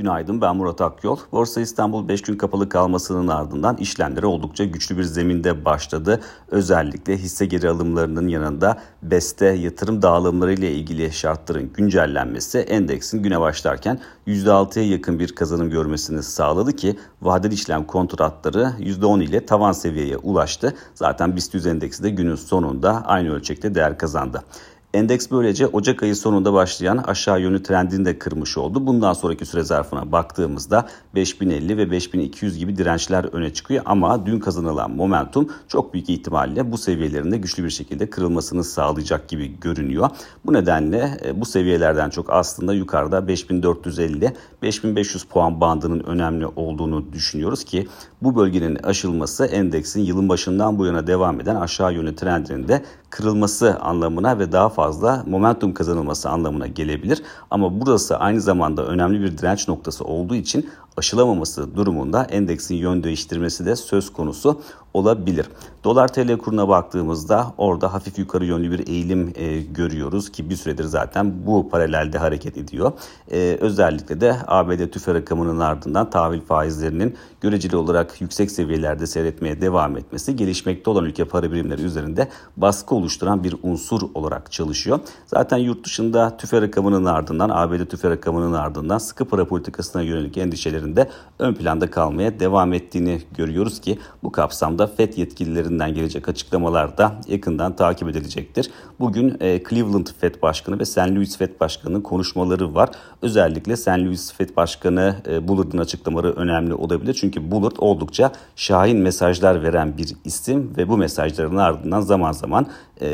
Günaydın ben Murat Akyol. Borsa İstanbul 5 gün kapalı kalmasının ardından işlemleri oldukça güçlü bir zeminde başladı. Özellikle hisse geri alımlarının yanında BES'te yatırım dağılımları ile ilgili şartların güncellenmesi endeksin güne başlarken %6'ya yakın bir kazanım görmesini sağladı ki vadeli işlem kontratları %10 ile tavan seviyeye ulaştı. Zaten BIST endeksi de günün sonunda aynı ölçekte değer kazandı. Endeks böylece Ocak ayı sonunda başlayan aşağı yönlü trendini de kırmış oldu. Bundan sonraki süre zarfına baktığımızda 5050 ve 5200 gibi dirençler öne çıkıyor ama dün kazanılan momentum çok büyük ihtimalle bu seviyelerinde güçlü bir şekilde kırılmasını sağlayacak gibi görünüyor. Bu nedenle e, bu seviyelerden çok aslında yukarıda 5450 5500 puan bandının önemli olduğunu düşünüyoruz ki bu bölgenin aşılması endeksin yılın başından bu yana devam eden aşağı yönlü trendinin de kırılması anlamına ve daha fazla momentum kazanılması anlamına gelebilir. Ama burası aynı zamanda önemli bir direnç noktası olduğu için aşılamaması durumunda endeksin yön değiştirmesi de söz konusu olabilir. Dolar TL kuruna baktığımızda orada hafif yukarı yönlü bir eğilim e, görüyoruz ki bir süredir zaten bu paralelde hareket ediyor. E, özellikle de ABD tüfe rakamının ardından tahvil faizlerinin göreceli olarak yüksek seviyelerde seyretmeye devam etmesi gelişmekte olan ülke para birimleri üzerinde baskı oluşturan bir unsur olarak çalışıyor. Zaten yurt dışında tüfe rakamının ardından ABD tüfe rakamının ardından sıkı para politikasına yönelik endişelerinde ön planda kalmaya devam ettiğini görüyoruz ki bu kapsamda FED yetkililerinden gelecek açıklamalar da yakından takip edilecektir. Bugün e, Cleveland FED Başkanı ve St. Louis FED Başkanı'nın konuşmaları var. Özellikle St. Louis FED Başkanı e, Bullard'ın açıklamaları önemli olabilir. Çünkü Bullard oldukça şahin mesajlar veren bir isim ve bu mesajların ardından zaman zaman e,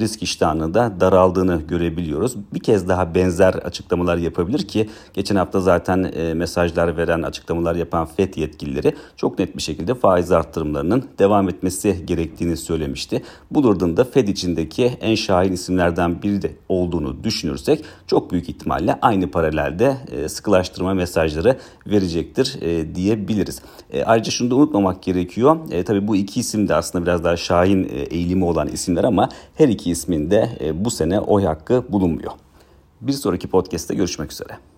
risk iştahının da daraldığını görebiliyoruz. Bir kez daha benzer açıklamalar yapabilir ki geçen hafta zaten e, mesajlar veren açıklamalar yapan FED yetkilileri çok net bir şekilde faiz arttırımlarının devam etmesi gerektiğini söylemişti. Bullard'ın da Fed içindeki en şahin isimlerden biri de olduğunu düşünürsek çok büyük ihtimalle aynı paralelde e, sıkılaştırma mesajları verecektir e, diyebiliriz. E, ayrıca şunu da unutmamak gerekiyor. Tabii bu iki isim de aslında biraz daha şahin eğilimi olan isimler ama her iki ismin de bu sene oy hakkı bulunmuyor. Bir sonraki podcast'te görüşmek üzere.